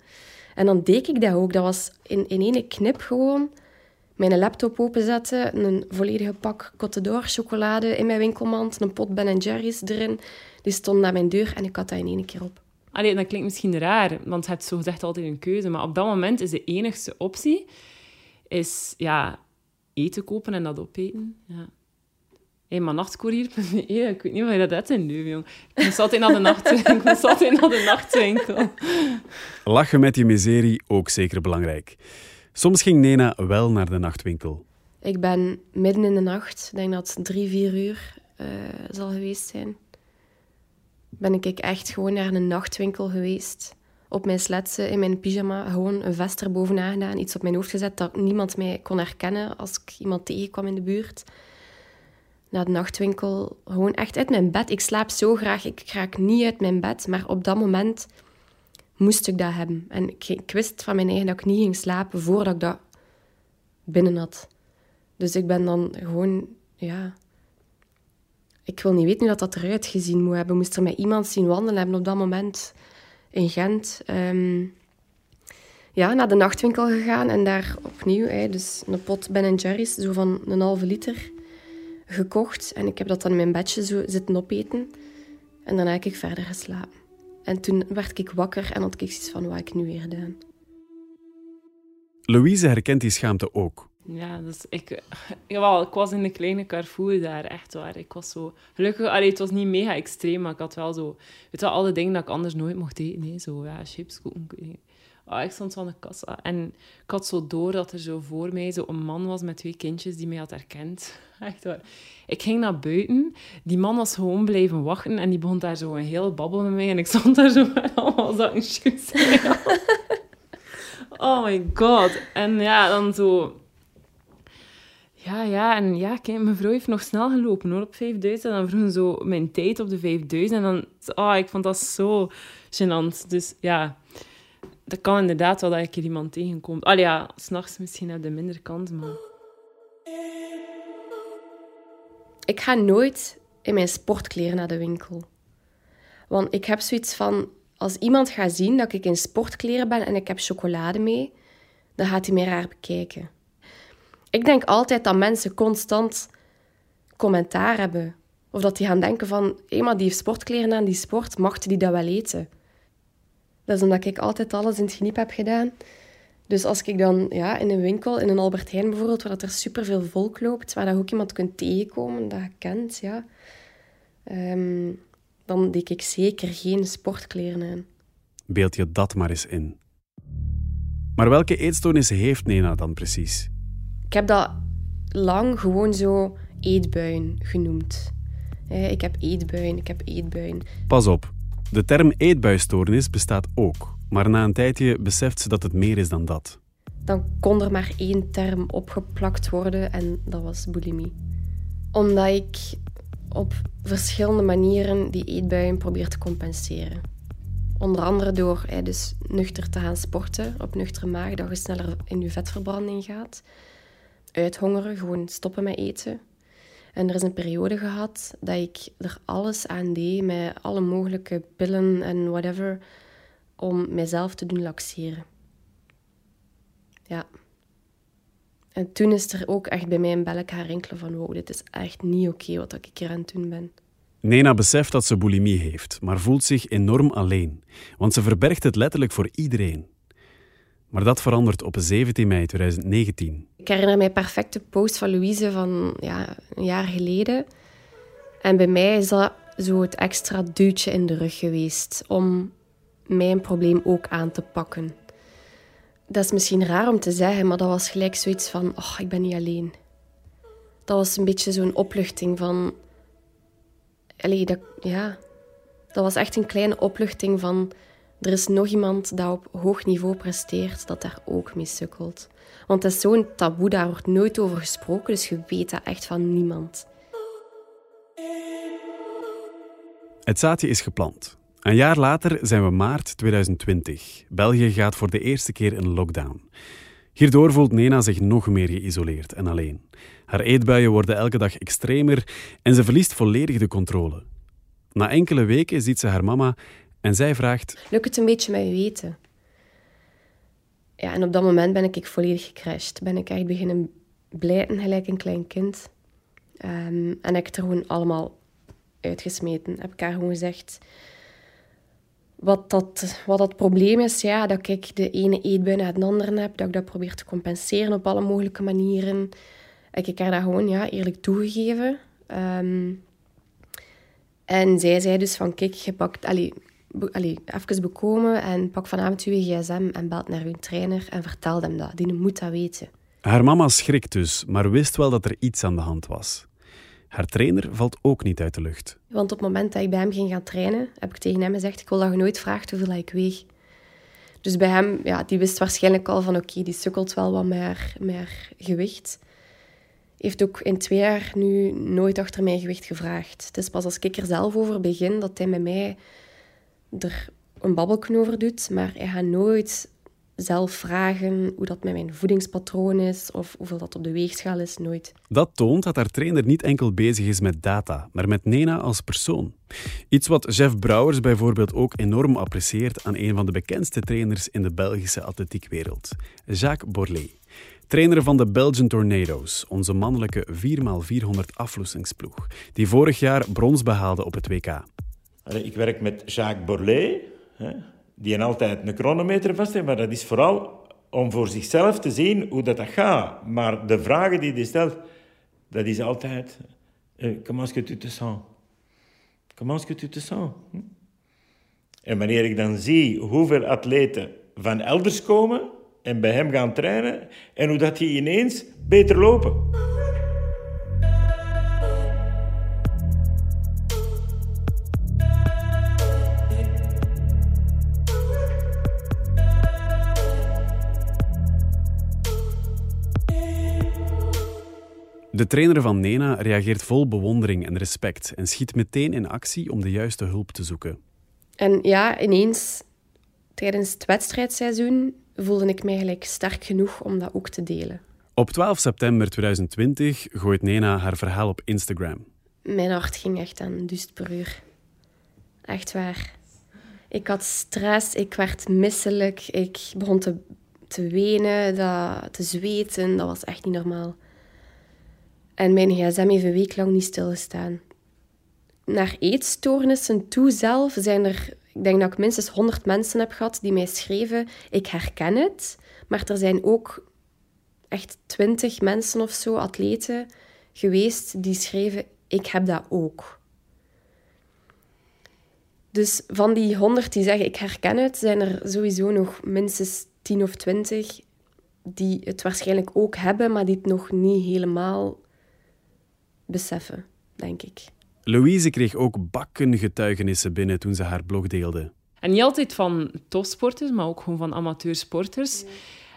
En dan deed ik dat ook. Dat was in, in ene knip gewoon mijn laptop openzetten, een volledige pak Côte d'Or chocolade in mijn winkelmand, een pot Ben Jerry's erin. Die stond naar mijn deur en ik had dat in één keer op. Allee, dat klinkt misschien raar, want het is zo gezegd altijd een keuze. Maar op dat moment is de enigste optie is, ja, eten kopen en dat opeten. Ja. Hey, maar nachtcourier.be, ik weet niet of je dat in nu, jong. Ik moest altijd naar de, nacht, ik moest altijd naar de nachtwinkel. Lachen met die miserie, ook zeker belangrijk. Soms ging Nena wel naar de nachtwinkel. Ik ben midden in de nacht, ik denk dat het drie, vier uur uh, zal geweest zijn, ben ik echt gewoon naar een nachtwinkel geweest. Op mijn sletsen, in mijn pyjama, gewoon een vest erbovenaan gedaan, iets op mijn hoofd gezet dat niemand mij kon herkennen als ik iemand tegenkwam in de buurt. Naar de nachtwinkel, gewoon echt uit mijn bed. Ik slaap zo graag, ik raak niet uit mijn bed, maar op dat moment moest ik dat hebben. En ik, wist van mijn eigen dat ik niet ging slapen voordat ik dat binnen had. Dus ik ben dan gewoon, ja... Ik wil niet weten hoe dat, dat eruit gezien moet hebben. Moest er met iemand zien wandelen hebben op dat moment in Gent. Um, ja, naar de nachtwinkel gegaan en daar opnieuw, dus een pot Ben Jerry's, zo van een halve liter, gekocht. En ik heb dat dan in mijn bedje zo zitten opeten. En dan heb ik verder geslapen. En toen werd ik wakker en had ik iets van, wat ik nu weer gedaan? Louise herkent die schaamte ook. Ja, dus ik, jawel, ik was in de kleine Carrefour daar, echt waar. Ik was zo... Gelukkig, allee, het was niet mega extreem, maar ik had wel zo... Weet je alle dingen dat ik anders nooit mocht eten. Nee, zo, ja, chips, koeken. Oh, ik stond van de kassa. En ik had zo door dat er zo voor mij zo een man was met twee kindjes die mij had herkend. Echt waar. Ik ging naar buiten. Die man was gewoon blijven wachten. En die begon daar zo een heel babbel met mij. En ik stond daar zo met allemaal zakjes. oh my god. En ja, dan zo... Ja, ja, en ja, kijk, mijn vrouw heeft nog snel gelopen hoor, op 5000. En dan vroegen zo mijn tijd op de 5000. En dan, oh, ik vond dat zo gênant. Dus ja, dat kan inderdaad wel dat ik er iemand tegenkom. Al ja, s'nachts misschien heb je minder kans, maar... Ik ga nooit in mijn sportkleren naar de winkel. Want ik heb zoiets van, als iemand gaat zien dat ik in sportkleren ben en ik heb chocolade mee, dan gaat hij mij raar bekijken. Ik denk altijd dat mensen constant commentaar hebben. Of dat die gaan denken van, hé, maar die heeft sportkleren aan, die sport, mag die dat wel eten? Dat is omdat ik altijd alles in het geniep heb gedaan. Dus als ik dan ja, in een winkel, in een Albert Heijn bijvoorbeeld, waar er superveel volk loopt, waar je ook iemand kunt tegenkomen dat je kent, ja, ehm, dan deed ik zeker geen sportkleren aan. Beeld je dat maar eens in. Maar welke eetstoornissen heeft Nena dan precies? Ik heb dat lang gewoon zo eetbuien genoemd. Ik heb eetbuien, ik heb eetbuien. Pas op, de term eetbuistoornis bestaat ook, maar na een tijdje beseft ze dat het meer is dan dat. Dan kon er maar één term opgeplakt worden en dat was bulimie. Omdat ik op verschillende manieren die eetbuien probeer te compenseren. Onder andere door dus nuchter te gaan sporten op nuchtere maag, dat je sneller in je vetverbranding gaat. Uithongeren, gewoon stoppen met eten. En er is een periode gehad dat ik er alles aan deed, met alle mogelijke pillen en whatever, om mezelf te doen laxeren. Ja. En toen is er ook echt bij mij een belletje gaan rinkelen van wow, dit is echt niet oké wat ik hier aan het doen ben. Nena beseft dat ze bulimie heeft, maar voelt zich enorm alleen, want ze verbergt het letterlijk voor iedereen. Maar dat verandert op 17 mei 2019. Ik herinner mij perfecte post van Louise van ja, een jaar geleden. En bij mij is dat zo het extra duwtje in de rug geweest om mijn probleem ook aan te pakken. Dat is misschien raar om te zeggen, maar dat was gelijk zoiets van: oh, ik ben niet alleen. Dat was een beetje zo'n opluchting van. Allee, dat, ja, dat was echt een kleine opluchting van er is nog iemand dat op hoog niveau presteert, dat daar ook mee sukkelt. Want het is zo'n taboe, daar wordt nooit over gesproken, dus je weet dat echt van niemand. Het zaadje is geplant. Een jaar later zijn we maart 2020. België gaat voor de eerste keer in lockdown. Hierdoor voelt Nena zich nog meer geïsoleerd en alleen. Haar eetbuien worden elke dag extremer en ze verliest volledig de controle. Na enkele weken ziet ze haar mama en zij vraagt... Lukt het een beetje met je weten? Ja, en op dat moment ben ik volledig gecrashed. Ben ik echt beginnen blijten, gelijk een klein kind. Um, en heb ik er gewoon allemaal uitgesmeten. Heb ik haar gewoon gezegd... Wat dat, wat dat probleem is, ja, dat ik de ene eetbui na de andere heb. Dat ik dat probeer te compenseren op alle mogelijke manieren. Heb ik haar dat gewoon ja, eerlijk toegegeven. Um, en zij zei dus van, kijk, je pakt... Allee, allee, even bekomen en pak vanavond uw gsm en belt naar uw trainer en vertel hem dat. Die moet dat weten. Haar mama schrikt dus, maar wist wel dat er iets aan de hand was. Haar trainer valt ook niet uit de lucht. Want op het moment dat ik bij hem ging gaan trainen, heb ik tegen hem gezegd, ik wil dat je nooit vraagt hoeveel ik weeg. Dus bij hem, ja, die wist waarschijnlijk al van oké, die sukkelt wel wat met haar gewicht. Heeft ook in twee jaar nu nooit achter mijn gewicht gevraagd. Het is pas als ik er zelf over begin dat hij met mij er een babbelknover over doet, maar hij gaat nooit zelf vragen hoe dat met mijn voedingspatroon is of hoeveel dat op de weegschaal is, nooit. Dat toont dat haar trainer niet enkel bezig is met data, maar met Nena als persoon. Iets wat Jeff Brouwers bijvoorbeeld ook enorm apprecieert aan een van de bekendste trainers in de Belgische atletiekwereld, Jacques Borlée. Trainer van de Belgian Tornadoes, onze mannelijke 4x400 aflossingsploeg, die vorig jaar brons behaalde op het WK. Ik werk met Jacques Borlée, die altijd een chronometer vast heeft, maar dat is vooral om voor zichzelf te zien hoe dat, dat gaat. Maar de vragen die hij stelt, dat is altijd... Eh, comment est-ce que tu te sens? Que tu te sens? Hm? En wanneer ik dan zie hoeveel atleten van elders komen en bij hem gaan trainen en hoe dat die ineens beter lopen. De trainer van Nena reageert vol bewondering en respect en schiet meteen in actie om de juiste hulp te zoeken. En ja, ineens tijdens het wedstrijdseizoen voelde ik mij gelijk sterk genoeg om dat ook te delen. Op 12 september 2020 gooit Nena haar verhaal op Instagram. Mijn hart ging echt aan duist per uur. Echt waar. Ik had stress, ik werd misselijk, ik begon te, te wenen, dat, te zweten. Dat was echt niet normaal. En mijn gsm heeft een week lang niet stilgestaan. Naar eetstoornissen toe zelf zijn er Ik denk dat ik minstens 100 mensen heb gehad die mij schreven: Ik herken het. Maar er zijn ook echt 20 mensen of zo, atleten, geweest die schreven: Ik heb dat ook. Dus van die 100 die zeggen: Ik herken het, zijn er sowieso nog minstens 10 of 20 die het waarschijnlijk ook hebben, maar die het nog niet helemaal beseffen, denk ik. Louise kreeg ook bakken getuigenissen binnen toen ze haar blog deelde. En niet altijd van topsporters, maar ook gewoon van amateursporters.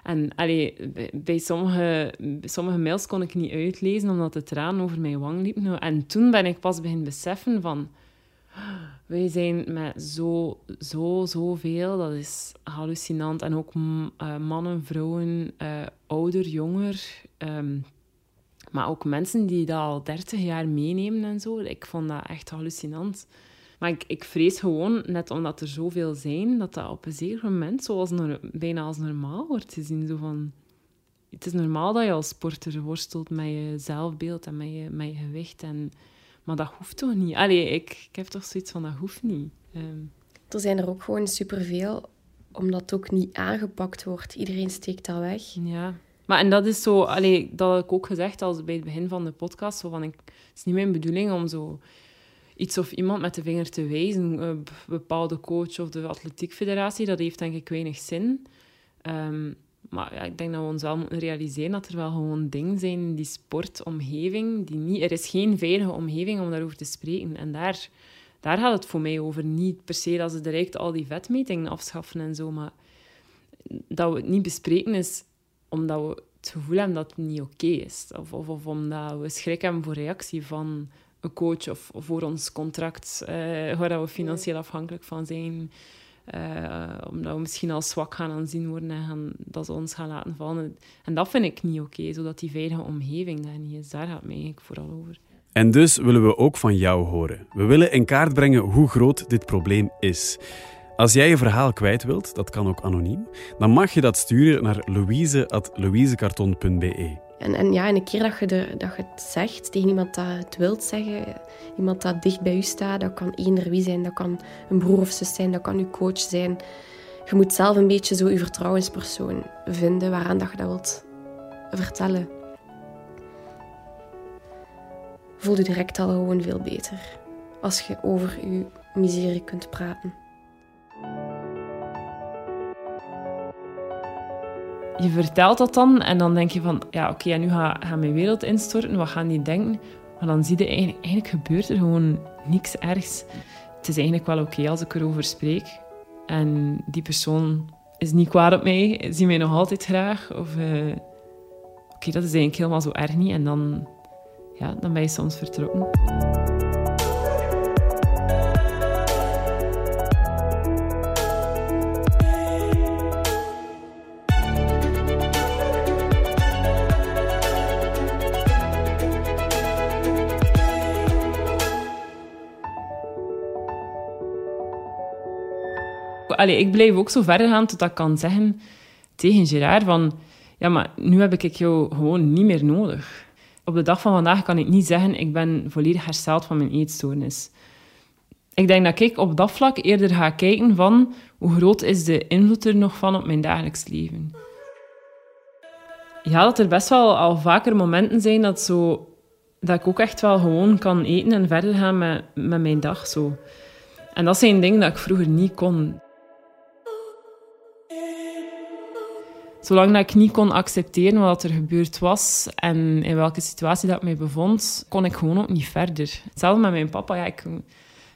En allee, bij, sommige, sommige mails kon ik niet uitlezen, omdat de tranen over mijn wang liepen. En toen ben ik pas beginnen beseffen van... Wij zijn met zo, zo, zoveel. Dat is hallucinant. En ook uh, mannen, vrouwen, uh, ouder, jonger. Um, maar ook mensen die dat al 30 jaar meenemen en zo. Ik vond dat echt hallucinant. Maar ik, ik vrees gewoon, net omdat er zoveel zijn, dat dat op een zeker moment zoals bijna als normaal wordt gezien. Zo van, het is normaal dat je als sporter worstelt met je zelfbeeld en met je, met je gewicht. En, maar dat hoeft toch niet? Allee, ik, ik heb toch zoiets van, dat hoeft niet. Um. Er zijn er ook gewoon superveel, omdat het ook niet aangepakt wordt. Iedereen steekt dat weg. Ja. Maar en dat is zo, allee, dat heb ik ook gezegd als bij het begin van de podcast. Zo van, ik, het is niet mijn bedoeling om zo iets of iemand met de vinger te wijzen. Een bepaalde coach of de atletiekfederatie, dat heeft denk ik weinig zin. Um, maar ja, ik denk dat we ons wel moeten realiseren dat er wel gewoon dingen zijn in die sportomgeving. Die niet, er is geen veilige omgeving om daarover te spreken. En daar, daar gaat het voor mij over. Niet per se dat ze direct al die vetmetingen afschaffen en zo. Maar dat we het niet bespreken is omdat we het gevoel hebben dat het niet oké is. Of, of, of, omdat we schrik hebben voor reactie van een coach of, voor ons contract, uh, waar we financieel afhankelijk van zijn. Uh, omdat we misschien als zwak gaan aanzien worden en gaan, dat ze ons gaan laten vallen. En dat vind ik niet oké, zodat die veilige omgeving daar niet is. Daar gaat het mij eigenlijk vooral over. En dus willen we ook van jou horen. We willen in kaart brengen hoe groot dit probleem is. Als jij je verhaal kwijt wilt, dat kan ook anoniem, dan mag je dat sturen naar louise.louisecarton.be. En, en ja, en een keer dat je, dat je het zegt tegen iemand dat het wilt zeggen, iemand dat dicht bij u staat, dat kan eender wie zijn, dat kan een broer of zus zijn, dat kan uw coach zijn. Je moet zelf een beetje zo je vertrouwenspersoon vinden waaraan dat je dat wilt vertellen. Voel je direct al gewoon veel beter als je over je miserie kunt praten. Je vertelt dat dan en dan denk je van, ja oké, nu gaat ga mijn wereld instorten, wat gaan die denken? Maar dan zie je eigenlijk, gebeurt er gewoon niks ergs. Het is eigenlijk wel oké als ik erover spreek. En die persoon is niet kwaad op mij, ziet mij nog altijd graag. Of uh, oké, dat is eigenlijk helemaal zo erg niet. En dan, ja, dan ben je soms vertrokken. Allee, ik blijf ook zo verder gaan tot ik kan zeggen tegen Gerard van... Ja, maar nu heb ik jou gewoon niet meer nodig. Op de dag van vandaag kan ik niet zeggen ik ben volledig hersteld van mijn eetstoornis. Ik denk dat ik op dat vlak eerder ga kijken van hoe groot is de invloed er nog van op mijn dagelijks leven. Ja, dat er best wel al vaker momenten zijn dat, zo, dat ik ook echt wel gewoon kan eten en verder gaan met, met mijn dag. Zo. En dat zijn dingen dat ik vroeger niet kon. Zolang dat ik niet kon accepteren wat er gebeurd was en in welke situatie dat ik mij bevond, kon ik gewoon ook niet verder. Hetzelfde met mijn papa. Ja, ik,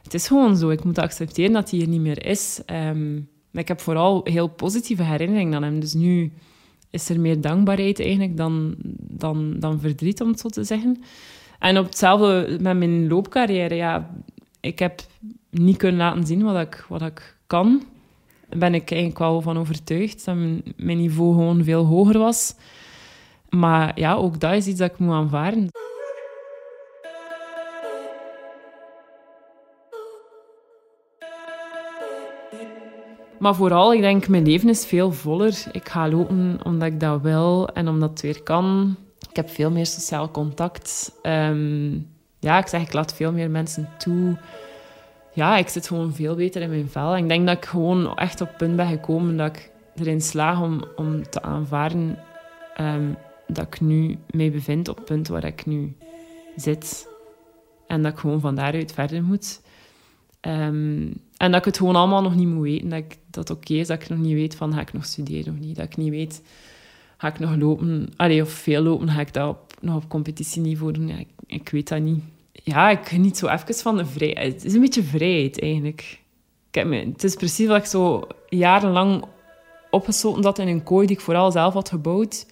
het is gewoon zo. Ik moet accepteren dat hij er niet meer is. Um, maar ik heb vooral heel positieve herinneringen aan hem. Dus nu is er meer dankbaarheid eigenlijk dan, dan, dan verdriet, om het zo te zeggen. En op hetzelfde met mijn loopcarrière. Ja, ik heb niet kunnen laten zien wat ik, wat ik kan ben ik eigenlijk wel van overtuigd dat mijn niveau gewoon veel hoger was. Maar ja, ook dat is iets dat ik moet aanvaarden. Maar vooral, ik denk, mijn leven is veel voller. Ik ga lopen omdat ik dat wil en omdat het weer kan. Ik heb veel meer sociaal contact. Um, ja, ik zeg, ik laat veel meer mensen toe. Ja, ik zit gewoon veel beter in mijn vel. En ik denk dat ik gewoon echt op het punt ben gekomen dat ik erin slaag om, om te aanvaarden ehm, dat ik nu mee bevind op het punt waar ik nu zit. En dat ik gewoon van daaruit verder moet. Ehm, en dat ik het gewoon allemaal nog niet moet weten. Dat, ik, dat het oké is dat ik nog niet weet van ga ik nog studeren of niet. Dat ik niet weet, ga ik nog lopen? Allee, of veel lopen, ga ik dat op, nog op competitieniveau doen? Ja, ik, ik weet dat niet. Ja, ik geniet zo even van de vrijheid. Het is een beetje vrijheid, eigenlijk. Ik me, het is precies wat ik zo jarenlang opgesloten zat in een kooi die ik vooral zelf had gebouwd.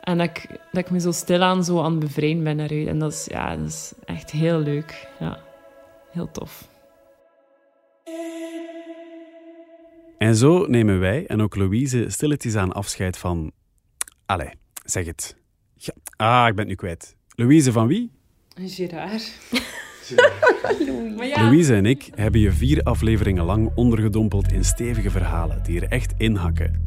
En dat ik, dat ik me zo stilaan zo aan het ben daaruit. En dat is, ja, dat is echt heel leuk. Ja, heel tof. En zo nemen wij en ook Louise stilletjes aan afscheid van... Allee, zeg het. Ja. Ah, ik ben het nu kwijt. Louise van wie? Gerard. Louise en ik hebben je vier afleveringen lang ondergedompeld in stevige verhalen die er echt inhakken.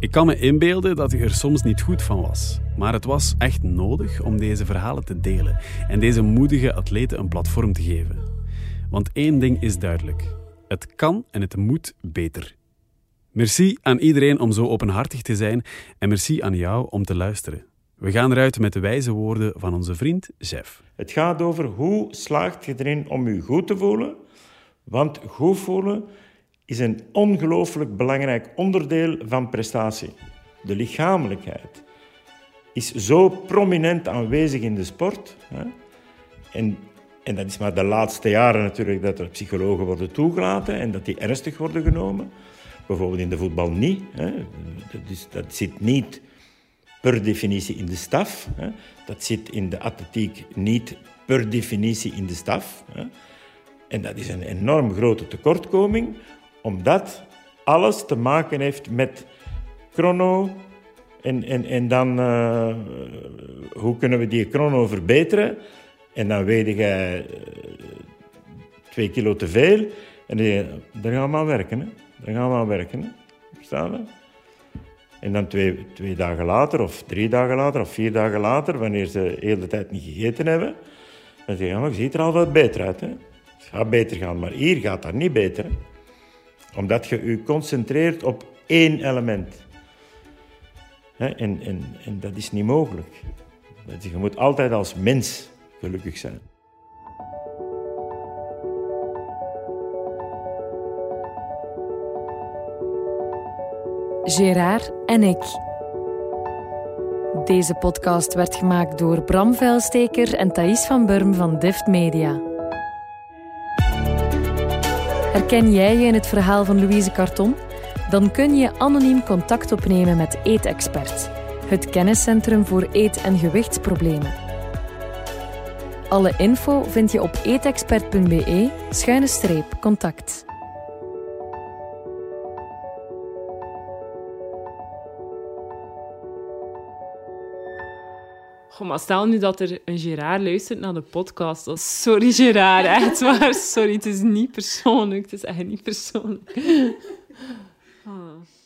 Ik kan me inbeelden dat je er soms niet goed van was, maar het was echt nodig om deze verhalen te delen en deze moedige atleten een platform te geven. Want één ding is duidelijk: het kan en het moet beter. Merci aan iedereen om zo openhartig te zijn en merci aan jou om te luisteren. We gaan eruit met de wijze woorden van onze vriend Jeff. Het gaat over hoe slaagt je erin om je goed te voelen. Want goed voelen is een ongelooflijk belangrijk onderdeel van prestatie. De lichamelijkheid is zo prominent aanwezig in de sport. Hè? En, en dat is maar de laatste jaren natuurlijk dat er psychologen worden toegelaten en dat die ernstig worden genomen. Bijvoorbeeld in de voetbal niet. Hè? Dat, is, dat zit niet per definitie in de staf. Dat zit in de atletiek niet per definitie in de staf. En dat is een enorm grote tekortkoming, omdat alles te maken heeft met chrono. En, en, en dan, uh, hoe kunnen we die chrono verbeteren? En dan weet je uh, twee kilo te veel. En dan, daar gaan we aan werken. Hè. Daar gaan we aan werken. Hè. Verstaan we? En dan twee, twee dagen later, of drie dagen later, of vier dagen later, wanneer ze de hele tijd niet gegeten hebben, dan zeg je, ja, ziet er al wat beter uit. Hè? Het gaat beter gaan, maar hier gaat dat niet beter. Hè? Omdat je je concentreert op één element. Hè? En, en, en dat is niet mogelijk. Je moet altijd als mens gelukkig zijn. Gerard en ik. Deze podcast werd gemaakt door Bram Vuilsteker en Thais van Burm van Dift Media. Herken jij je in het verhaal van Louise Carton? Dan kun je anoniem contact opnemen met Eetexpert, het kenniscentrum voor eet- en gewichtsproblemen. Alle info vind je op eetexpert.be-contact. Goh, maar stel nu dat er een Gerard luistert naar de podcast. Oh, sorry Gerard, echt waar. Sorry, het is niet persoonlijk. Het is echt niet persoonlijk. Ah.